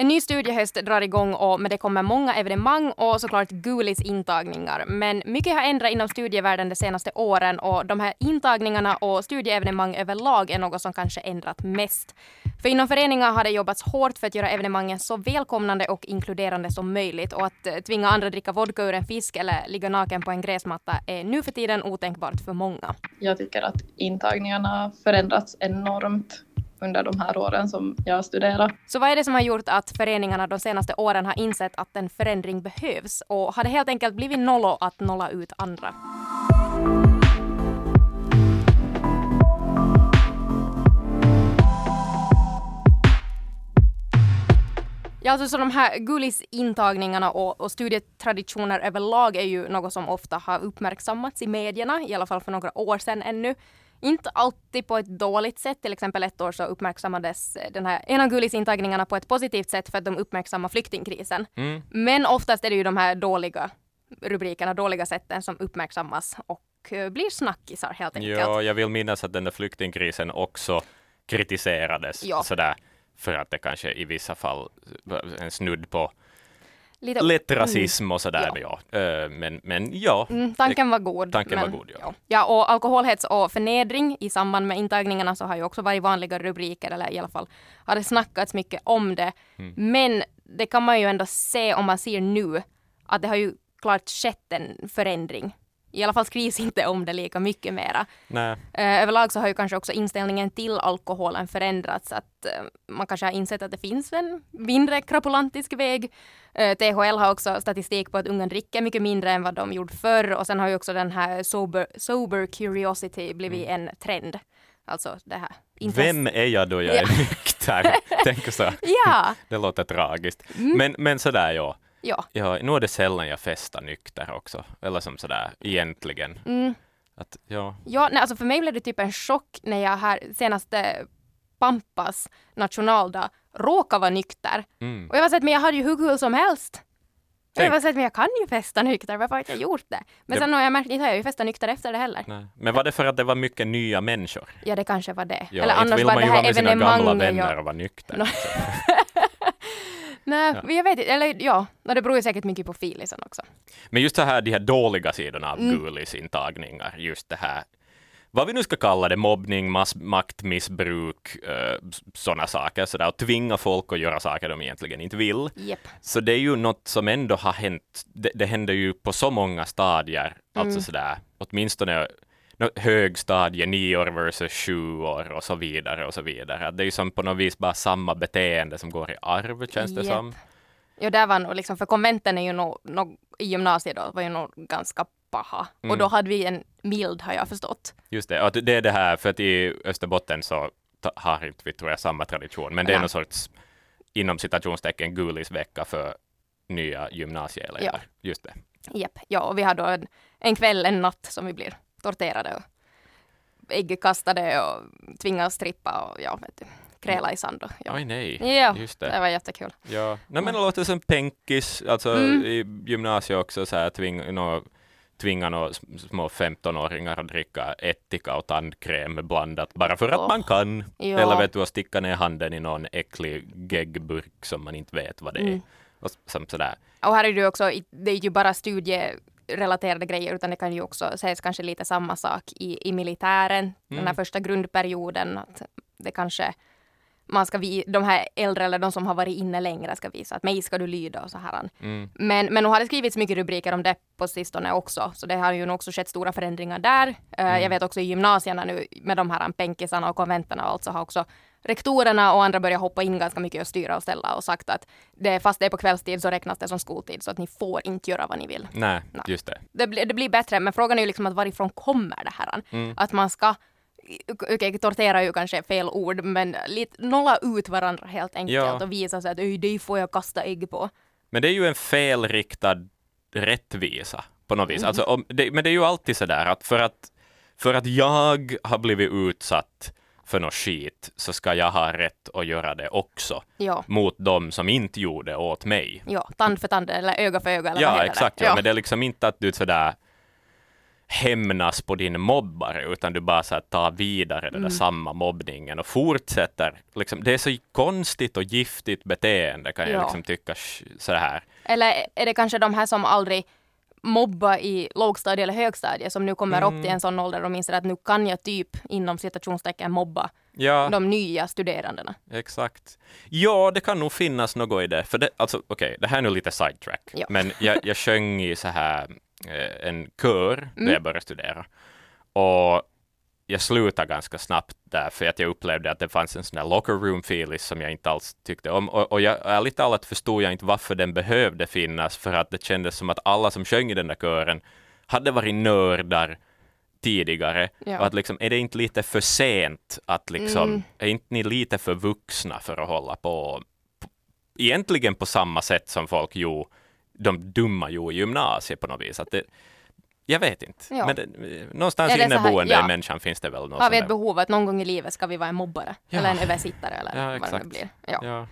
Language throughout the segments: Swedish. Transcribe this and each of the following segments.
En ny studiehöst drar igång och med det kommer många evenemang och såklart Gulis intagningar. Men mycket har ändrat inom studievärlden de senaste åren och de här intagningarna och studieevenemang överlag är något som kanske ändrat mest. För inom föreningar har det jobbats hårt för att göra evenemangen så välkomnande och inkluderande som möjligt och att eh, tvinga andra att dricka vodka ur en fisk eller ligga naken på en gräsmatta är nu för tiden otänkbart för många. Jag tycker att intagningarna förändrats enormt under de här åren som jag studerar. Så vad är det som har gjort att föreningarna de senaste åren har insett att en förändring behövs? Och har det helt enkelt blivit nollo att nolla ut andra? Ja, alltså så de här Gulis-intagningarna och, och studietraditioner överlag är ju något som ofta har uppmärksammats i medierna, i alla fall för några år sedan ännu. Inte alltid på ett dåligt sätt. Till exempel ett år så uppmärksammades den här ena Gulis-intagningarna på ett positivt sätt för att de uppmärksammar flyktingkrisen. Mm. Men oftast är det ju de här dåliga rubrikerna, dåliga sätten som uppmärksammas och eh, blir snackisar helt enkelt. Ja, jag vill minnas att den där flyktingkrisen också kritiserades ja. sådär för att det kanske i vissa fall en snudd på Lite, lätt mm. rasism och sådär. Ja. ja. Eh, men, men ja. Mm, tanken var god. Tanken men, var god, ja. ja. Ja, och alkoholhets och förnedring i samband med intagningarna så har ju också varit vanliga rubriker, eller i alla fall har det snackats mycket om det. Mm. Men det kan man ju ändå se om man ser nu att det har ju klart skett en förändring i alla fall skrivs inte om det lika mycket mera. Nej. Eh, överlag så har ju kanske också inställningen till alkoholen förändrats. Att eh, man kanske har insett att det finns en mindre krapulantisk väg. Eh, THL har också statistik på att unga dricker mycket mindre än vad de gjorde förr. Och sen har ju också den här sober, sober curiosity blivit mm. en trend. Alltså det här. Vem är jag då jag är nykter? Tänk så. Ja. det låter tragiskt. Mm. Men, men sådär ja. Ja. ja. Nu är det sällan jag festar nykter också. Eller som sådär egentligen. Mm. Att, ja. Ja, nej, alltså för mig blev det typ en chock när jag här senaste Pampas nationaldag råkade vara nykter. Mm. Och jag var såhär, men jag hade ju hur kul som helst. Tänk. Jag var såhär, men jag kan ju festa nykter, varför har jag inte gjort det? Men det... sen har jag märkt, inte har jag ju festat nykter efter det heller. Nej. Men var det för att det var mycket nya människor? Ja, det kanske var det. Ja, Eller annars var det här evenemanget. vill man ju vara med sina gamla vänner och vara nykter. No. Nej, ja. jag vet inte. Eller ja, det beror ju säkert mycket på filisen också. Men just det här, de här dåliga sidorna av mm. Gulis-intagningar, just det här vad vi nu ska kalla det, mobbning, mass, maktmissbruk, uh, sådana saker, sådär, och tvinga folk att göra saker de egentligen inte vill. Yep. Så det är ju något som ändå har hänt, det, det händer ju på så många stadier, alltså mm. alltså sådär, åtminstone högstadie, nio år versus sju år och så vidare och så vidare. Det är ju som på något vis bara samma beteende som går i arv, känns det yep. som. Ja, där var nog liksom, för konventen är ju nog, nog i gymnasiet då, var ju nog ganska paha. Mm. Och då hade vi en mild, har jag förstått. Just det, och det är det här, för att i Österbotten så har inte vi, tror jag, samma tradition, men det är ja. någon sorts, inom citationstecken, gulisvecka för nya gymnasieelever. Ja. Just det. Japp, ja, och vi har då en, en kväll, en natt som vi blir torterade och äggkastade och tvingas strippa och ja, vet du, kräla i sand. Och, ja. Oj nej, ja, just det. det var jättekul. Ja, Nej, men det låter som penkis, alltså mm. i gymnasiet också så här tving, no, tvinga några små 15-åringar att dricka ättika och tandkräm blandat bara för att oh. man kan. Ja. Eller vet du, att sticka ner handen i någon äcklig geggburk som man inte vet vad det är. Mm. Och, som sådär. och här är det också, det är ju bara studie relaterade grejer utan det kan ju också sägas kanske lite samma sak i, i militären, mm. den här mm. första grundperioden. Att det kanske man ska vi, de här äldre eller de som har varit inne längre ska visa att mig ska du lyda och så här. Mm. Men, men nu har det skrivits mycket rubriker om det på sistone också, så det har ju också skett stora förändringar där. Eh, mm. Jag vet också i gymnasierna nu med de här penkisarna och konventerna och allt så har också rektorerna och andra börjat hoppa in ganska mycket och styra och ställa och sagt att det, fast det är på kvällstid så räknas det som skoltid så att ni får inte göra vad ni vill. Nej, Nej. just det. Det, blir, det blir bättre, men frågan är ju liksom att varifrån kommer det här? Mm. Att man ska okej, okay, tortera är ju kanske fel ord, men lite nolla ut varandra helt enkelt ja. och visa sig att det får jag kasta ägg på. Men det är ju en felriktad rättvisa på något vis. Mm. Alltså, om, det, men det är ju alltid så där att för att, för att jag har blivit utsatt för något skit så ska jag ha rätt att göra det också. Ja. Mot de som inte gjorde åt mig. Ja, tand för tand eller öga för öga. Eller ja, exakt. Ja. ja. Men det är liksom inte att du sådär hämnas på din mobbare, utan du bara så här, tar vidare den där Mm. samma mobbningen och fortsätter. Liksom, det är så konstigt och giftigt beteende kan jag Ja. liksom tycka så här. Eller är det kanske de här som aldrig mobba i lågstadie eller högstadie som nu kommer upp Mm. till en sån ålder och inser att nu kan jag typ inom citationstecken mobba Ja, de nya studerandena. exakt. Ja, det kan nog finnas något i det. För det, alltså, okej, det här är nu lite sidetrack, Ja. men jag, jag sjöng i så här eh, en kör Mm. jag började studera. Och jag slutade ganska snabbt där, för att jag upplevde att det fanns en sån där locker room feeling som jag inte alls tyckte om. Och, och jag, ärligt talat förstod jag inte varför den behövde finnas, för att det kändes som att alla som sjöng i den där kören hade varit nördar tidigare. Ja. Och att liksom, är det inte lite för sent att liksom, Mm. är inte ni lite för vuxna för att hålla på, på egentligen på samma sätt som folk gjorde, de dumma gjorde i gymnasiet på något vis. Att det, jag vet inte. Ja. Men det, någonstans här- inneboende ja. i människan finns det väl något Har vi ett behov att någon gång i livet ska vi vara en mobbare? Ja. Eller en översittare eller Ja, vad det nu blir. Ja. Ja.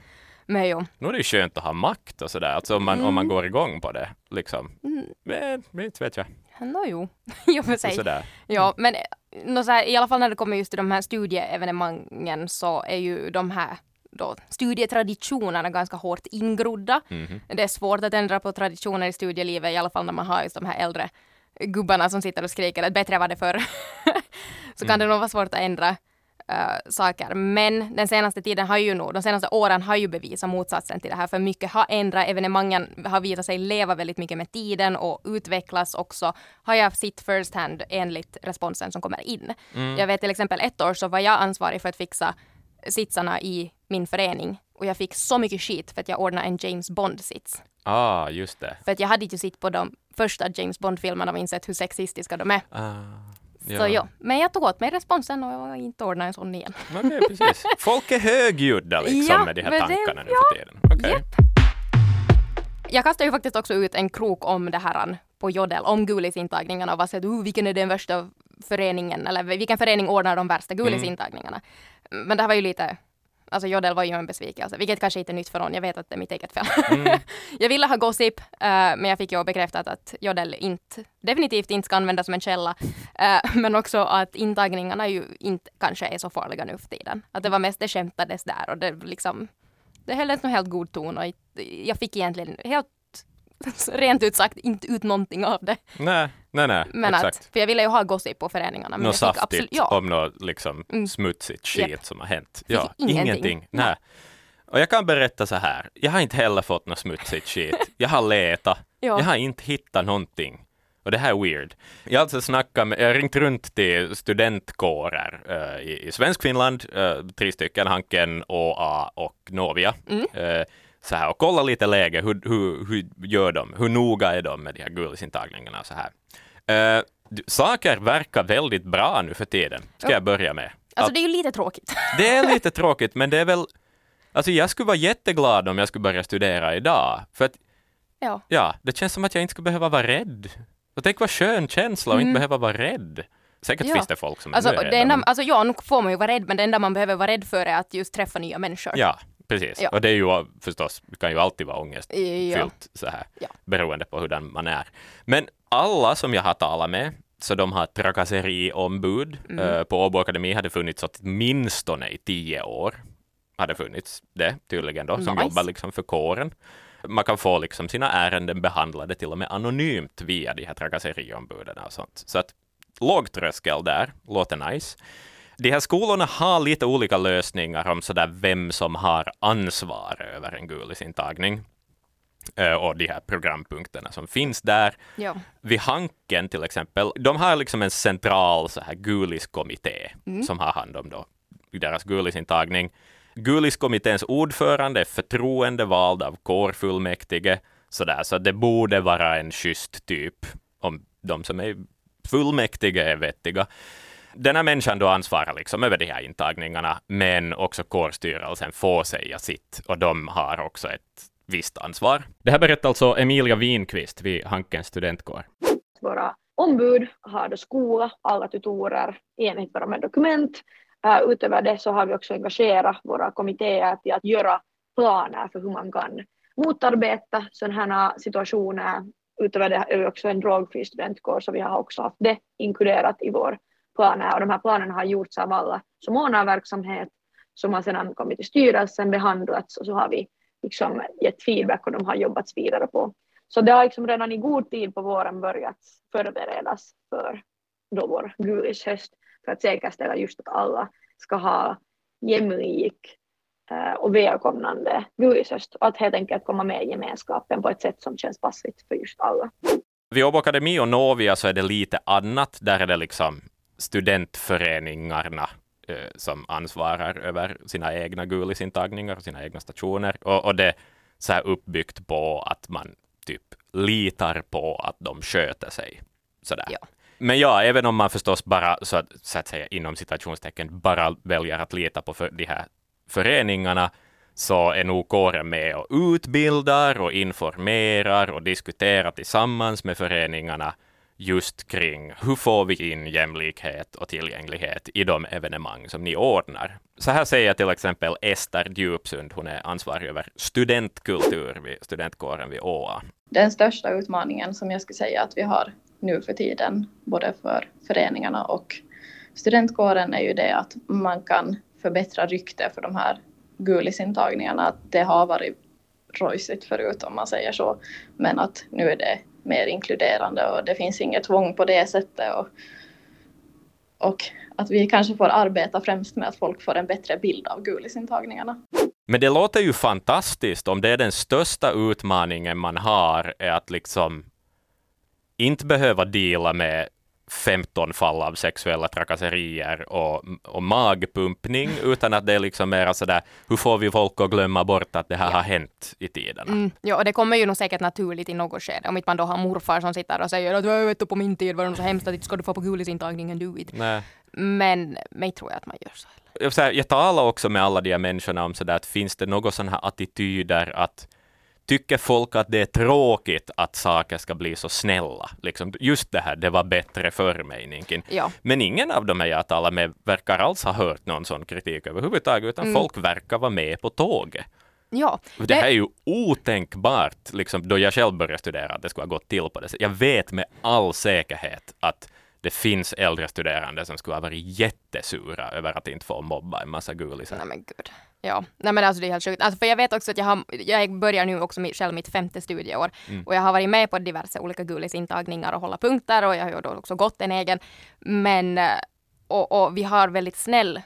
Men jo. Nu är det ju skönt att ha makt och sådär, alltså om man, om man går igång på det. Liksom. Mm. Men, inte vet jag. Nå jo, i och för sig. sådär. Ja, men eh, nå så här, i alla fall när det kommer just till de här studieevenemangen så är ju de här då, studietraditionerna ganska hårt ingrodda. Mhm. Det är svårt att ändra på traditioner i studielivet, i alla fall när man har just de här äldre gubbarna som sitter och skriker att bättre var det förr. så kan det nog vara svårt att ändra eh, saker. Men den senaste tiden har ju nog, de senaste åren har ju bevisat motsatsen till det här, för mycket har ändrat. Evenemangen har visat sig leva väldigt mycket med tiden och utvecklas också. Har jag sett first hand enligt responsen som kommer in. Jag vet till exempel ett år så var jag ansvarig för att fixa sitsarna i min förening och jag fick så mycket skit för att jag ordnade en James Bond-sits. Ah, just det. För att jag hade inte sett på de första James Bond-filmerna och insett hur sexistiska de är. Ah, Så ja, men jag tog åt mig responsen och jag inte ordnade en sån igen. Precis. Folk är högljudda liksom Ja, med de här men det- tankarna nu ja, för tiden. Okej. Japp. Jag kastade ju faktiskt också ut en krok om det här på Jodel, om gulisintagningarna och var så att uh, vilken är den värsta föreningen eller vilken förening ordnar de värsta gulisintagningarna. Men det här var ju lite Alltså Jodel var ju en besvikelse, vilket kanske inte är nytt för någon. Jag vet att det är mitt eget fel. jag ville ha gossip, eh, men jag fick ju bekräftat att Jodel inte, definitivt inte ska användas som en källa. Eh, men också att intagningarna ju inte kanske är så farliga nu för tiden. Att det var mest det skämtades där och det liksom det höll en helt god ton och jag fick egentligen helt rent ut sagt inte ut någonting av det. Nej, nej, nej, Men exakt. att, för jag ville ju ha gossip på föreningarna. Men Något saftigt absolut, ja. om något liksom Mm. smutsigt skit Japp. som har hänt. Ja, ingenting. ingenting. Nej. Nej. Och jag kan berätta så här, jag har inte heller fått något smutsigt skit. Jag har letat, Ja. jag har inte hittat någonting. Och det här är weird. Jag har alltså snackat med, jag har ringt runt till studentkårer eh, i, i Svenskfinland, uh, tre stycken, Hanken, ÅA och Novia. Mm. Eh, så här, och kolla lite läge, hur, hur, hur gör de? Hur noga är de med de här gulisintagningarna? Så här. Du- saker verkar väldigt bra nu för tiden, ska Ja. jag börja med. Alltså det är ju lite tråkigt. Det är lite tråkigt, men det är väl... Alltså jag skulle vara jätteglad om jag skulle börja studera idag. För att, ja. ja, det känns som att jag inte skulle behöva vara rädd. Och tänk vad skön känsla att inte behöva vara rädd. Säkert Mm. Ja. finns det folk som Alltså, är det rädda. enda, men- alltså ja, nu får man ju vara rädd, men det enda man behöver vara rädd för är att just träffa nya människor. Ja, precis. Ja. Och det är ju förstås, kan ju alltid vara ångestfyllt Ja. så här, Ja. beroende på hur man är. Men alla som jag har talat med, så de har trakasseriombud Mm. eh, på Åbo Akademi hade funnits åtminstone i tio år. Hade funnits det tydligen då, som Nice. jobbar liksom för kåren. Man kan få liksom sina ärenden behandlade till och med anonymt via de här trakasseriombuden och sånt. Så att låg tröskel där, låter nice. De här skolorna har lite olika lösningar om sådär vem som har ansvar över en gulisintagning eh, och de här programpunkterna som finns där. Ja. Vid Hanken till exempel, de har liksom en central så här guliskommitté som har hand om då deras gulisintagning. Guliskommitténs ordförande är förtroendevald av kårfullmäktige, sådär, så det borde vara en schysst typ om de som är fullmäktige är vettiga. Den här människan då ansvarar liksom över de här intagningarna, men också kårstyrelsen får säga sitt och de har också ett visst ansvar. Det här berättar alltså Emilia Winqvist vid Hankens studentkår. våra ombud har då skola, alla tutorer enligt enlighet med dokument. Uh, utöver det så har vi också engagerat våra kommittéer till att göra planer för hur man kan motarbeta sådana här situationer utöver det är vi också en drogfri studentkår så vi har också haft det inkluderat i vår planer och de här planerna har gjorts av alla som ordnar verksamhet som har sedan kommit till styrelsen, behandlats och så har vi liksom gett feedback och de har jobbats vidare på. Så det har liksom redan i god tid på våren börjat förberedas för då vår gulishöst för att säkerställa just att alla ska ha jämlik eh, och välkomnande gulishöst och att helt enkelt komma med i gemenskapen på ett sätt som känns passigt för just alla. Vid Åbo Akademi och Novia så är det lite annat. Där är det liksom studentföreningarna eh, som ansvarar över sina egna gulisintagningar och sina egna stationer. Och, och det är så här uppbyggt på att man typ litar på att de sköter sig. Sådär. Ja. Men ja, även om man förstås bara, så att, så att säga inom citationstecken, bara väljer att lita på för, de här föreningarna, så är nog kåren med och utbildar och informerar och diskuterar tillsammans med föreningarna just kring hur får vi in jämlikhet och tillgänglighet i de evenemang som ni ordnar. Så här säger till exempel Ester Djupsund, hon är ansvarig över studentkultur vid studentkåren vid ÅA. Den största utmaningen som jag skulle säga att vi har nu för tiden, både för föreningarna och studentkåren, är ju det att man kan förbättra rykte för de här gulisintagningarna. Att det har varit rojsigt förut om man säger så, men att nu är det mer inkluderande och det finns inget tvång på det sättet. Och, och att vi kanske får arbeta främst med att folk får en bättre bild av gulisintagningarna. Men det låter ju fantastiskt om det är den största utmaningen man har, är att liksom inte behöva dela med 15 fall av sexuella trakasserier och, och magpumpning, utan att det är liksom mer sådär, hur får vi folk att glömma bort att det här ja. har hänt i tiderna? Mm, ja, och det kommer ju nog säkert naturligt i något skede, om inte man då har morfar som sitter och säger att vet du, på min tid var det så hemskt att inte ska du få på gulisintagningen, do it. Nej. Men mig tror jag att man gör så. Jag, så här, jag talar också med alla de här människorna om sådär att finns det några sådana här attityder att tycker folk att det är tråkigt att saker ska bli så snälla. Liksom, just det här, det var bättre förr meningen. Ja. Men ingen av de här jag talar med verkar alls ha hört någon sån kritik överhuvudtaget, utan mm. folk verkar vara med på tåget. Ja, det här är ju otänkbart, liksom, då jag själv började studera, att det skulle ha gått till på det sättet. Jag vet med all säkerhet att det finns äldre studerande som skulle ha varit jättesura över att inte få mobba en massa gulisar. Nej men gud. Ja, nej men alltså det är helt sjukt. Alltså för jag vet också att jag, har, jag börjar nu också själv mitt femte studieår mm. och jag har varit med på diverse olika gulisintagningar och hålla punkter och jag har ju då också gått en egen. Men, eh, och, och vi har väldigt snäll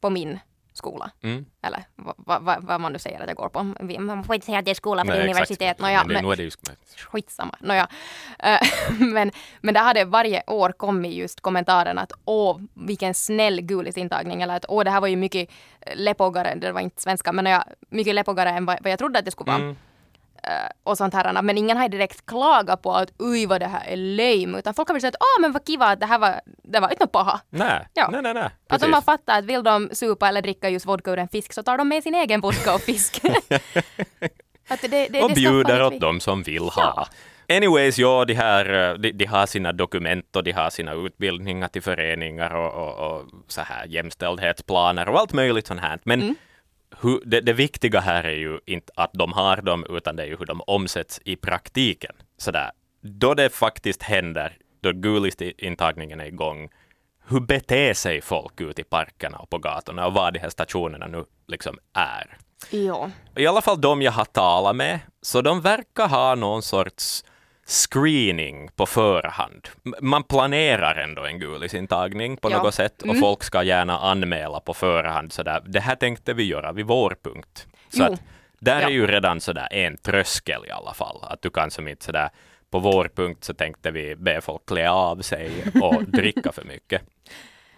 på min skola. Mm. Eller vad va, va, man nu säger att jag går på. Man får inte säga att det är skola för Nej, det är universitet. Nåja, men, men, det är skitsamma. Nåja. Uh, men, men där hade varje år kommit just kommentaren att åh, vilken snäll gulisintagning. Eller att åh, det här var ju mycket läppogare, det var inte svenska, men nåja, mycket läppogare än vad, vad jag trodde att det skulle vara. Mm. Uh, och sånt här. Men ingen har direkt klagat på att oj vad det här är lame. Utan folk har sagt att åh men vad kiva att det här var, det var inte något paha. Nej, ja. nej, nej, nej. Att de har fattat att vill de supa eller dricka just vodka ur en fisk så tar de med sin egen vodka och fisk. att det, det, och bjuder åt dem som vill ha. Ja. Anyways, ja, de, här, de, de, har sina dokument och de har sina utbildningar till föreningar och, och, och så här jämställdhetsplaner och allt möjligt sånt här. Men mm hur, det, det, viktiga här är ju inte att de har dem, utan det är ju hur de omsätts i praktiken. Sådär. Då det faktiskt händer, då gulistintagningen är igång, hur beter sig folk ute i parkerna och på gatorna och vad de här stationerna nu liksom är? Ja. I alla fall de jag har talat med, så de verkar ha någon sorts screening på förhand. Man planerar ändå en gulisintagning på ja. något sätt och mm. folk ska gärna anmäla på förhand sådär. Det här tänkte vi göra vid vår punkt. Så att, där ja. är ju redan sådär en tröskel i alla fall. Att du kan som inte sådär på vår punkt så tänkte vi be folk klä av sig och dricka för mycket.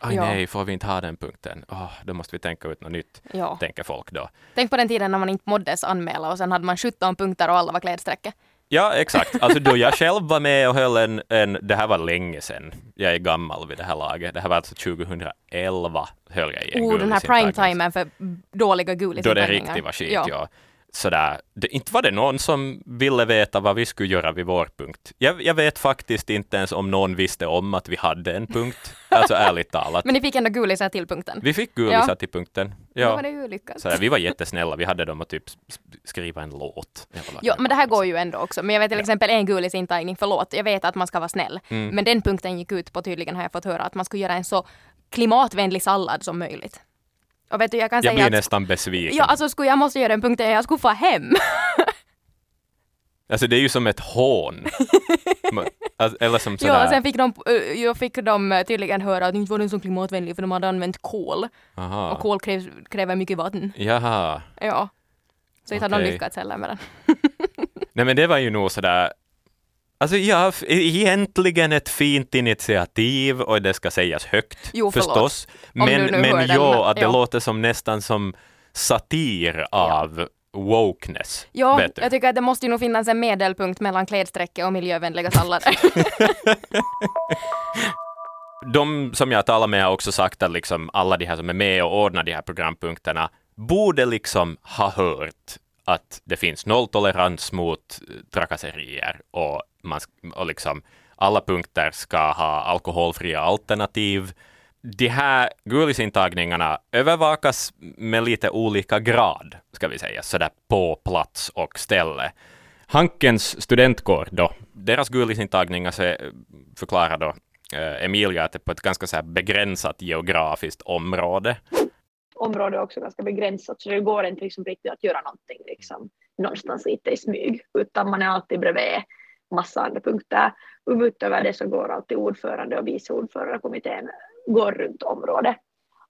Aj ja. nej, får vi inte ha den punkten? Oh, då måste vi tänka ut något nytt, ja. tänker folk då. Tänk på den tiden när man inte måddes anmäla och sen hade man 17 punkter och alla var klädsträcke. Ja, exakt. Alltså då jag själv var med och höll en, en, det här var länge sedan, jag är gammal vid det här laget, det här var alltså 2011 höll jag i en Oh, den här primetimen för dåliga gulisar. Då det riktigt var skit, ja. ja. Sådär, det, inte var det någon som ville veta vad vi skulle göra vid vår punkt. Jag, jag vet faktiskt inte ens om någon visste om att vi hade en punkt. Alltså ärligt talat. Men ni fick ändå gulisar till punkten? Vi fick gulisar ja. till punkten. Ja. Då var det ju lyckat. Sådär, vi var jättesnälla, vi hade dem att typ skriva en låt. Ja, men det här går ju ändå också. Men jag vet till exempel en gulisintagning, förlåt, jag vet att man ska vara snäll. Mm. Men den punkten gick ut på tydligen har jag fått höra att man skulle göra en så klimatvänlig sallad som möjligt. Och vet du, jag kan jag säga blir att, nästan besviken. Ja, alltså skulle jag måste göra en punkt där jag skulle få hem. Alltså det är ju som ett hån. Alltså, eller som sådär. Ja, sen fick de, jag fick de tydligen höra att det inte var den så klimatvänlig för de hade använt kol. Aha. Och kol kräv, kräver mycket vatten. Jaha. Ja. Så inte okay. hade de lyckats heller med den. Nej men det var ju nog sådär Alltså ja, egentligen ett fint initiativ och det ska sägas högt jo, förstås. Men, men ja, att det ja. låter som nästan som satir av ja. wokeness. Ja, jag tycker att det måste ju nog finnas en medelpunkt mellan klädsträcke och miljövänliga sallader. de som jag talar med har också sagt att liksom alla de här som är med och ordnar de här programpunkterna borde liksom ha hört att det finns nolltolerans mot trakasserier och man, och liksom alla punkter ska ha alkoholfria alternativ. De här gulisintagningarna övervakas med lite olika grad, ska vi säga, sådär på plats och ställe. Hankens studentkår då, deras gulisintagningar förklarar då eh, Emilia att det är på ett ganska så begränsat geografiskt område. Området är också ganska begränsat så det går inte liksom riktigt att göra någonting liksom, någonstans lite i smyg utan man är alltid bredvid massa andra punkter. Och utöver det så går alltid ordförande och vice ordförande kommittén går runt området.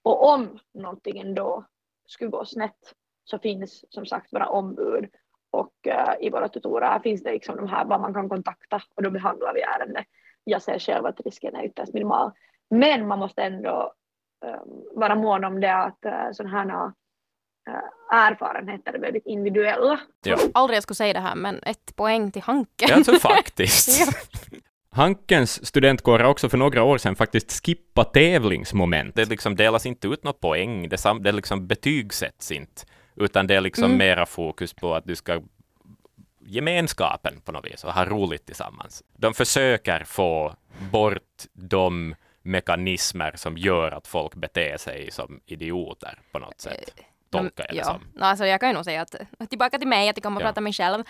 Och om någonting ändå skulle gå snett så finns som sagt våra ombud och uh, i våra tutorer finns det liksom de här vad man kan kontakta och då behandlar vi ärendet. Jag ser själv att risken är ytterst minimal. Men man måste ändå um, vara mån om det att eh, uh, sådana här erfarenheter är väldigt individuella. Ja. Aldrig jag skulle säga det här, men ett poäng till Hanke. Ja, alltså faktiskt. ja. Hankens studentkår har också för några år sedan faktiskt skippat tävlingsmoment. Det liksom delas inte ut några poäng, det, sam, det liksom betygsätts inte, utan det är liksom mm. mera fokus på att du ska gemenskapen på något vis och ha roligt tillsammans. De försöker få bort de mekanismer som gör att folk beter sig som idioter på något sätt. Tolkar jag det som. No, alltså jag kan ju nog säga att tillbaka till mig, jag kommer att ja. prata mig själv. Uh,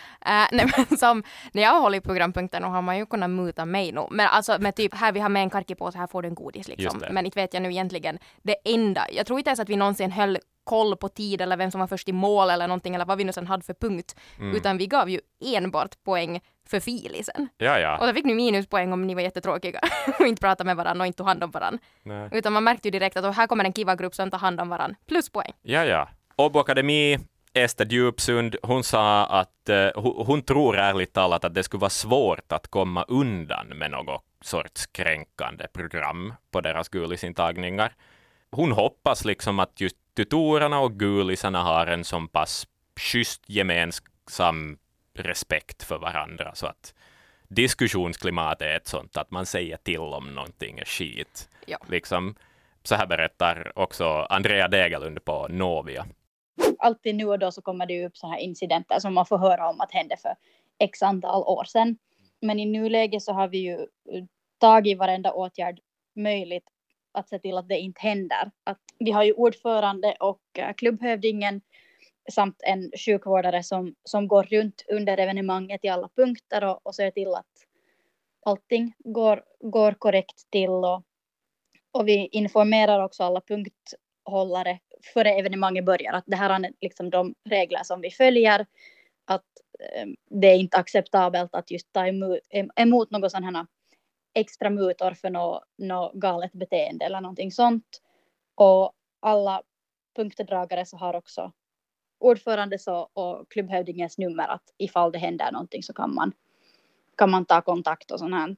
nej, men som, när jag har hållit programpunkten har man ju kunnat muta mig nu. Men alltså med typ här vi har med en karkipåse, här får du en godis liksom. Men inte vet jag nu egentligen det enda. Jag tror inte ens att vi någonsin höll koll på tid eller vem som var först i mål eller någonting eller vad vi nu sen hade för punkt. Mm. Utan vi gav ju enbart poäng för filisen. Ja, ja. Och då fick ni minuspoäng om ni var jättetråkiga och inte pratade med varandra och inte tog hand om varandra. Nej. Utan man märkte ju direkt att här kommer en kiva-grupp som tar hand om varandra. Pluspoäng. Ja, ja. Åbo Akademi, Ester Djupsund, hon sa att uh, hon tror ärligt talat att det skulle vara svårt att komma undan med något sorts kränkande program på deras gulisintagningar. Hon hoppas liksom att just tutorerna och gulisarna har en så pass schysst gemensam respekt för varandra så att diskussionsklimatet är ett sånt att man säger till om någonting är skit. Ja. Liksom, så här berättar också Andrea Degerlund på Novia. Alltid nu och då så kommer det upp så här incidenter som man får höra om att hände för x antal år sedan. Men i nuläget så har vi ju tagit varenda åtgärd möjligt att se till att det inte händer. Att vi har ju ordförande och eh, klubbhövdingen samt en sjukvårdare som, som går runt under evenemanget i alla punkter och, och ser till att allting går, går korrekt till. Och, och vi informerar också alla punkthållare före evenemanget börjar att det här är liksom de regler som vi följer. Att eh, det är inte acceptabelt att just ta emot, emot något sådana här extra mutor för något, något galet beteende eller någonting sånt. Och alla punktdragare så har också ordförande så, och klubbhövdingens nummer att ifall det händer någonting så kan man, kan man ta kontakt och sånt här. Mm.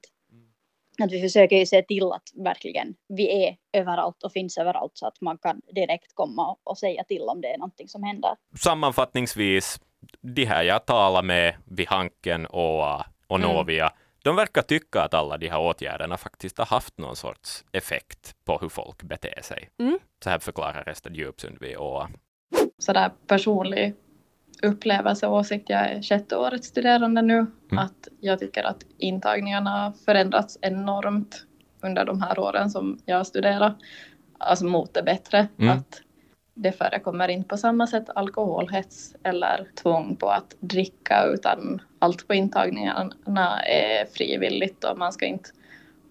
Att vi försöker ju se till att verkligen vi är överallt och finns överallt så att man kan direkt komma och säga till om det är någonting som händer. Sammanfattningsvis, de här jag talar med vid Hanken och, och mm. Novia, mm. de verkar tycka att alla de här åtgärderna faktiskt har haft någon sorts effekt på hur folk beter sig. Mm. Så här förklarar Resta Djupsund vid ÅA sådär personlig upplevelse och åsikt. Jag är sjätte årets studerande nu. Mm. Att jag tycker att intagningarna har förändrats enormt under de här åren som jag har studerat. Alltså mot det bättre. Mm. Att det förekommer inte på samma sätt alkoholhets eller tvång på att dricka utan allt på intagningarna är frivilligt och man ska inte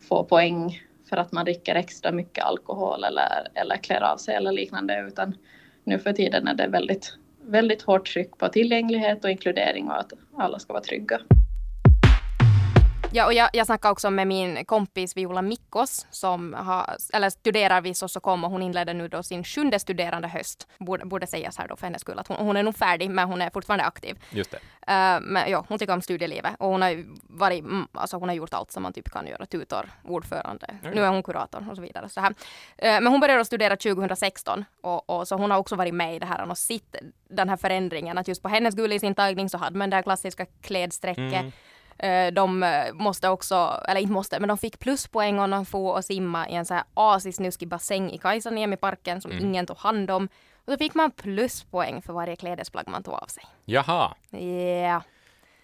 få poäng för att man dricker extra mycket alkohol eller, eller klär av sig eller liknande utan nu för tiden är det väldigt, väldigt hårt tryck på tillgänglighet och inkludering och att alla ska vara trygga. Ja, och jag, jag snackade också med min kompis Viola Mikkos som har, eller studerar vid Sossocom och hon inledde nu då sin sjunde studerande höst. Borde, borde sägas här då för hennes skull att hon, hon är nog färdig men hon är fortfarande aktiv. Just det. Uh, men ja, hon tycker om studielivet och hon har varit, mm, alltså hon har gjort allt som man typ kan göra, tutor, ordförande, Mm. nu är hon kurator och så vidare. Så här. Uh, men hon började studera 2016 och, och så hon har också varit med i det här och sett den här förändringen att just på hennes gulisintagning så hade man det här klassiska klädstrecket Mm. Eh, De eh, måste också, eller inte måste, men de fick pluspoäng om de får och simma i en så här asisnuskig bassäng i Kajsaniemi-parken som Mm. ingen tog hand om. Och då fick man pluspoäng för varje klädesplagg man tog av sig. Jaha, Ja.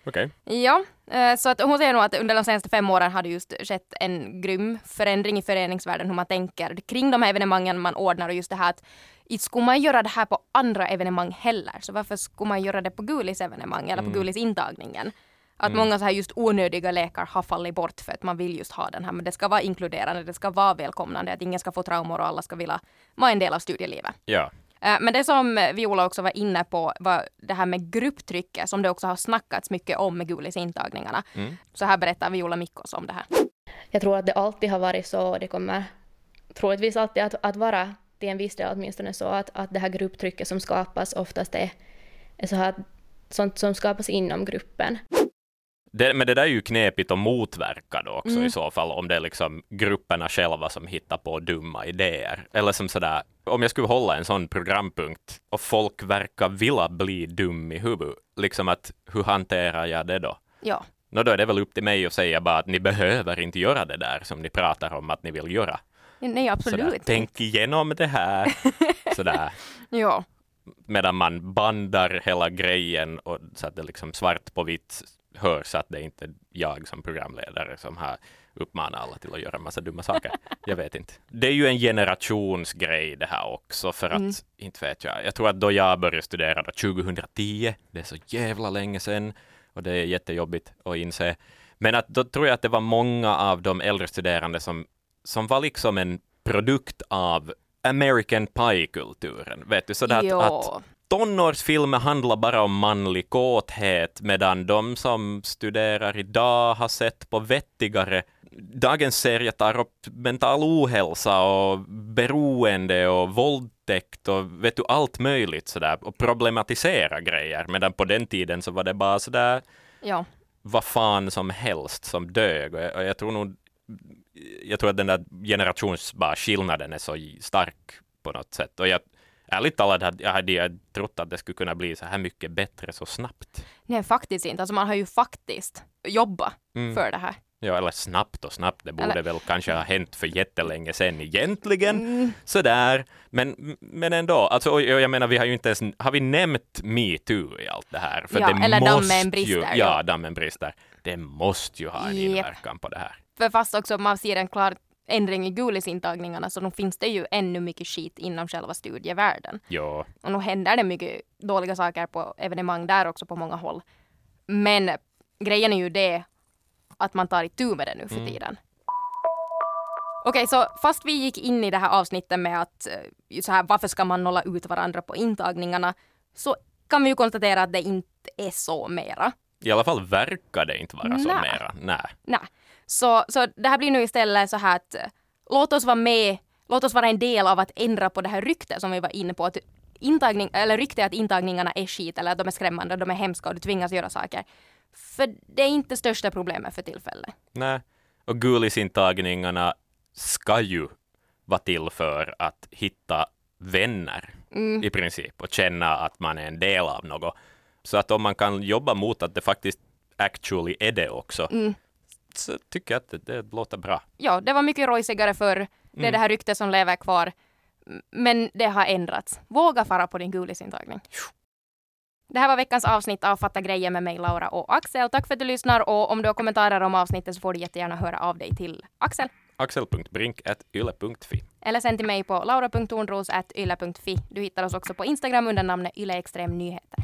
okej. Ja, eh, så att hon säger nog att under de senaste fem åren har det just skett en grym förändring i föreningsvärlden hur man tänker kring de här evenemangen man ordnar och just det här att inte skulle man göra det här på andra evenemang heller. Så varför skulle man göra det på Gulis evenemang eller på Gulis intagningen? Att många så här just onödiga lekar har fallit bort för att man vill just ha den här. Men det ska vara inkluderande, det ska vara välkomnande, att ingen ska få traumor och alla ska vilja vara en del av studielivet. Ja. Eh, Men det som Viola också var inne på var det här med grupptrycket som det också har snackats mycket om med Gulis intagningarna. Mm. Så här berättar Viola Mikkos om det här. Jag tror att det alltid har varit så och det kommer troligtvis alltid att, att vara till en viss del åtminstone så att, att det här grupptrycket som skapas oftast är, är så här, sånt som skapas inom gruppen. Det, men det där är ju knepigt att motverka då också Mm. i så fall, om det är liksom grupperna själva som hittar på dumma idéer. Eller som sådär, om jag skulle hålla en sån programpunkt och folk verkar vilja bli dum i huvudet, liksom att hur hanterar jag det då? Ja, Nå, då är det väl upp till mig att säga bara att ni behöver inte göra det där som ni pratar om att ni vill göra. nej absolut Sådär, tänk igenom det här. Sådär. Ja, Medan man bandar hela grejen och så att det liksom svart på vitt hörs att det inte är jag som programledare som har uppmanat alla till att göra en massa dumma saker. Jag vet inte. Det är ju en generationsgrej det här också för att, Mm. inte vet jag, jag tror att då jag började studera då 2010, det är så jävla länge sedan och det är jättejobbigt att inse. Men att då tror jag att det var många av de äldre studerande som, som var liksom en produkt av American Pie-kulturen. Vet du, sådär att, att. Tonårsfilmer handlar bara om manlig kåthet medan de som studerar idag har sett på vettigare. Dagens serie tar upp mental ohälsa och beroende och våldtäkt och vet du allt möjligt sådär och problematisera grejer. Medan på den tiden så var det bara sådär ja. vad fan som helst som dög. Och jag, och jag tror nog jag tror att den där generationsskillnaden är så stark på något sätt. Och jag ärligt talat hade jag hade jag trott att det skulle kunna bli så här mycket bättre så snabbt. Nej, faktiskt inte. Alltså man har ju faktiskt jobbat Mm. för det här. Ja, eller snabbt och snabbt. Det borde Eller- väl kanske ha hänt för jättelänge sedan egentligen. Mm. Sådär. Men, men ändå, alltså, jag menar, vi har ju inte ens, har vi nämnt metoo i allt det här? Ja, det eller måste dammen ju, brister, Ja, ja. dammen brister. Det måste ju ha en Japp. inverkan på det här. För fast också man ser en klar ändring i Gulis-intagningarna så då finns det ju ännu mycket skit inom själva studievärlden. Ja, Och nu händer det mycket dåliga saker på evenemang där också på många håll. Men grejen är ju det att man tar itu med det nu för Mm. tiden. Okej, så fast vi gick in i det här avsnittet med att eh, så här, varför ska man nolla ut varandra på intagningarna så kan vi ju konstatera att det inte är så mera. i alla fall verkar det inte vara så Nä. mera. Nej. Nej. Så, så det här blir nu istället så här att eh, låt oss vara med, låt oss vara en del av att ändra på det här ryktet som vi var inne på. Att intagning, eller ryktet att intagningarna är skit eller att de är skrämmande, de är hemska och du tvingas göra saker. För det är inte största problemet för tillfället. Nej. Och gulisintagningarna ska ju vara till för att hitta vänner Mm. i princip och känna att man är en del av något. Så att om man kan jobba mot att det faktiskt actually är det också, Mm. Så tycker jag att det, det låter bra. Ja, det var mycket rojsigare för Det är Mm. det här ryktet som lever kvar. Men det har ändrats. Våga fara på din gulisintagning. Det här var veckans avsnitt av Fatta grejer med mig, Laura och Axel. Tack för att du lyssnar och om du har kommentarer om avsnittet så får du jättegärna höra av dig till Axel. Axel.brink.yle.fi Eller sen till mig på laura.tornros.yle.fi. Du hittar oss också på Instagram under namnet Yle Extrem Nyheter.